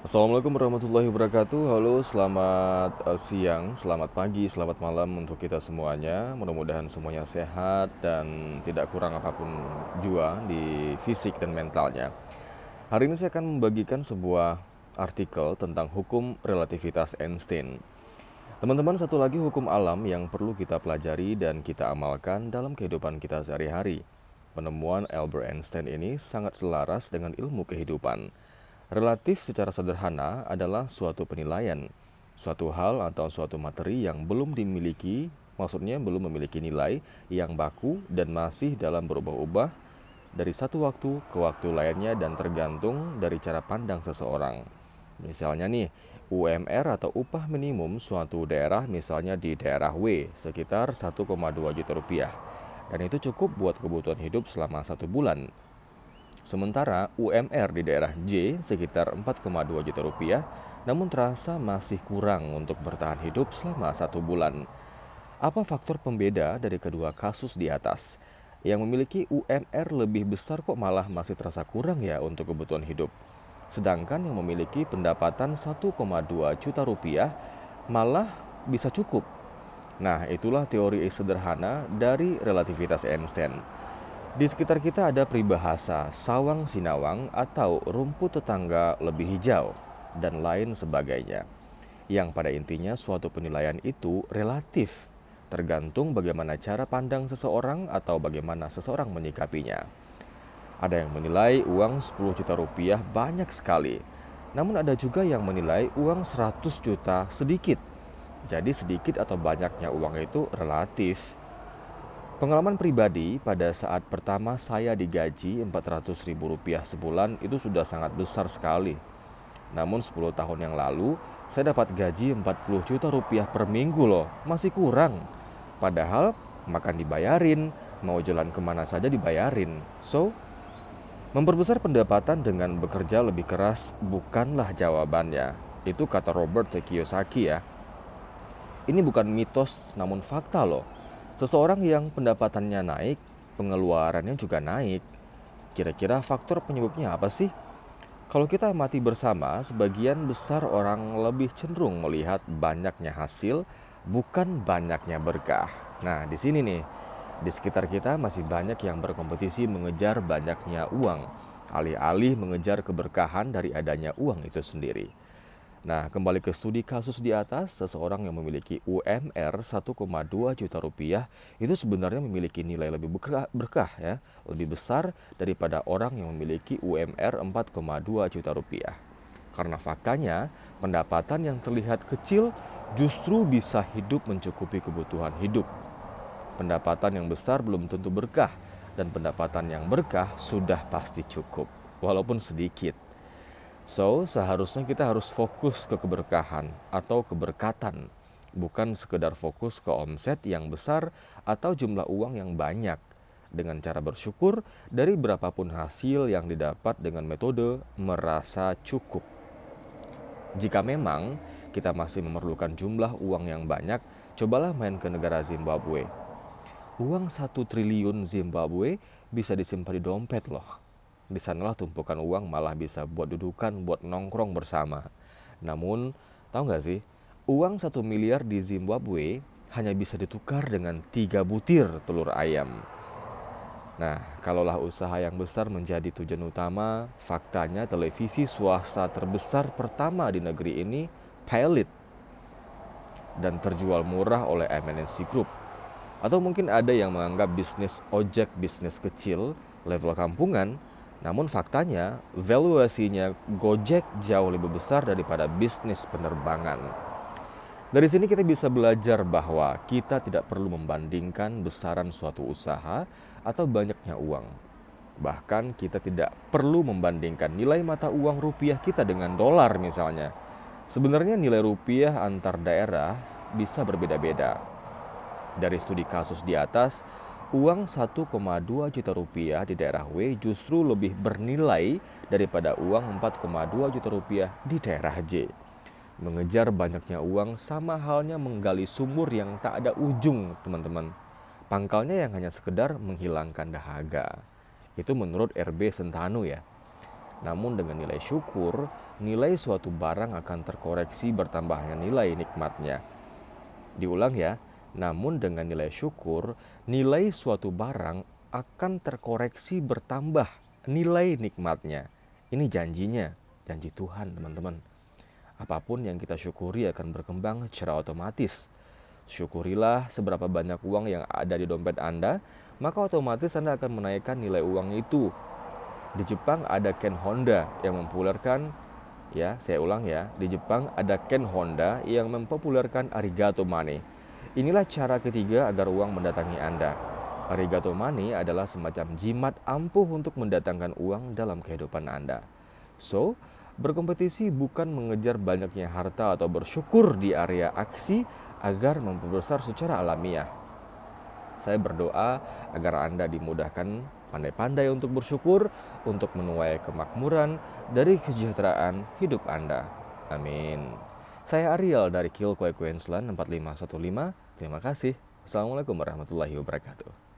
Assalamualaikum warahmatullahi wabarakatuh. Halo, selamat uh, siang, selamat pagi, selamat malam untuk kita semuanya. Mudah-mudahan semuanya sehat dan tidak kurang apa pun jua di fisik dan mentalnya. Hari ini saya akan membagikan sebuah artikel tentang hukum relativitas Einstein. Teman-teman, satu lagi hukum alam yang perlu kita pelajari dan kita amalkan dalam kehidupan kita sehari-hari. Penemuan Albert Einstein ini sangat selaras dengan ilmu kehidupan. Relatif secara sederhana adalah suatu penilaian, suatu hal atau suatu materi yang belum dimiliki, maksudnya belum memiliki nilai yang baku dan masih dalam berubah-ubah dari satu waktu ke waktu lainnya dan tergantung dari cara pandang seseorang. Misalnya nih, UMR atau upah minimum suatu daerah misalnya di daerah W sekitar 1,2 juta rupiah. Dan itu cukup buat kebutuhan hidup selama satu bulan. Sementara UMR di daerah J sekitar 4,2 juta rupiah, namun terasa masih kurang untuk bertahan hidup selama satu bulan. Apa faktor pembeda dari kedua kasus di atas? Yang memiliki UMR lebih besar kok malah masih terasa kurang ya untuk kebutuhan hidup. Sedangkan yang memiliki pendapatan 1,2 juta rupiah malah bisa cukup. Nah, itulah teori sederhana dari relativitas Einstein. Di sekitar kita ada peribahasa sawang sinawang atau rumput tetangga lebih hijau dan lain sebagainya. Yang pada intinya suatu penilaian itu relatif, tergantung bagaimana cara pandang seseorang atau bagaimana seseorang menyikapinya. Ada yang menilai uang 10 juta rupiah banyak sekali, namun ada juga yang menilai uang 100 juta sedikit. Jadi sedikit atau banyaknya uang itu relatif. Pengalaman pribadi pada saat pertama saya digaji Rp400.000 sebulan itu sudah sangat besar sekali. Namun 10 tahun yang lalu saya dapat gaji 40 juta rupiah per minggu loh, masih kurang. Padahal makan dibayarin, mau jalan ke mana saja dibayarin. So, memperbesar pendapatan dengan bekerja lebih keras bukanlah jawabannya. Itu kata Robert Kiyosaki ya. Ini bukan mitos namun fakta loh. Seseorang yang pendapatannya naik, pengeluarannya juga naik. Kira-kira faktor penyebabnya apa sih? Kalau kita amati bersama, sebagian besar orang lebih cenderung melihat banyaknya hasil, bukan banyaknya berkah. Nah, di sini nih, di sekitar kita masih banyak yang berkompetisi mengejar banyaknya uang, alih-alih mengejar keberkahan dari adanya uang itu sendiri. Nah, kembali ke studi kasus di atas, seseorang yang memiliki UMR 1,2 juta rupiah itu sebenarnya memiliki nilai lebih berkah, berkah ya, lebih besar daripada orang yang memiliki UMR 4,2 juta rupiah. Karena faktanya, pendapatan yang terlihat kecil justru bisa hidup mencukupi kebutuhan hidup. Pendapatan yang besar belum tentu berkah, dan pendapatan yang berkah sudah pasti cukup, walaupun sedikit. So, seharusnya kita harus fokus ke keberkahan atau keberkatan, bukan sekedar fokus ke omset yang besar atau jumlah uang yang banyak dengan cara bersyukur dari berapapun hasil yang didapat dengan metode merasa cukup. Jika memang kita masih memerlukan jumlah uang yang banyak, cobalah main ke negara Zimbabwe. Uang satu triliun Zimbabwe bisa disimpan di dompet loh di sanalah tumpukan uang malah bisa buat dudukan, buat nongkrong bersama. Namun, tahu nggak sih, uang satu miliar di Zimbabwe hanya bisa ditukar dengan tiga butir telur ayam. Nah, kalaulah usaha yang besar menjadi tujuan utama, faktanya televisi swasta terbesar pertama di negeri ini pilot dan terjual murah oleh MNC Group. Atau mungkin ada yang menganggap bisnis ojek bisnis kecil level kampungan namun faktanya, valuasinya Gojek jauh lebih besar daripada bisnis penerbangan. Dari sini kita bisa belajar bahwa kita tidak perlu membandingkan besaran suatu usaha atau banyaknya uang. Bahkan kita tidak perlu membandingkan nilai mata uang rupiah kita dengan dolar misalnya. Sebenarnya nilai rupiah antar daerah bisa berbeda-beda. Dari studi kasus di atas, uang 1,2 juta rupiah di daerah W justru lebih bernilai daripada uang 4,2 juta rupiah di daerah J. Mengejar banyaknya uang sama halnya menggali sumur yang tak ada ujung, teman-teman. Pangkalnya yang hanya sekedar menghilangkan dahaga. Itu menurut RB Sentanu ya. Namun dengan nilai syukur, nilai suatu barang akan terkoreksi bertambahnya nilai nikmatnya. Diulang ya, namun dengan nilai syukur, nilai suatu barang akan terkoreksi bertambah nilai nikmatnya. Ini janjinya, janji Tuhan teman-teman. Apa pun yang kita syukuri akan berkembang secara otomatis. Syukurilah seberapa banyak uang yang ada di dompet Anda, maka otomatis Anda akan menaikkan nilai uang itu. Di Jepang ada Ken Honda yang mempopulerkan Ya, saya ulang ya. Di Jepang ada Ken Honda yang mempopulerkan arigato money. Inilah cara ketiga agar uang mendatangi Anda. Arigato money adalah semacam jimat ampuh untuk mendatangkan uang dalam kehidupan Anda. So, berkompetisi bukan mengejar banyaknya harta atau bersyukur di area aksi agar memperbesar secara alamiah. Saya berdoa agar Anda dimudahkan pandai-pandai untuk bersyukur, untuk menuai kemakmuran dari kesejahteraan hidup Anda. Amin. Saya Ariel dari Kilkoe Queensland 4515. Terima kasih. Assalamualaikum warahmatullahi wabarakatuh.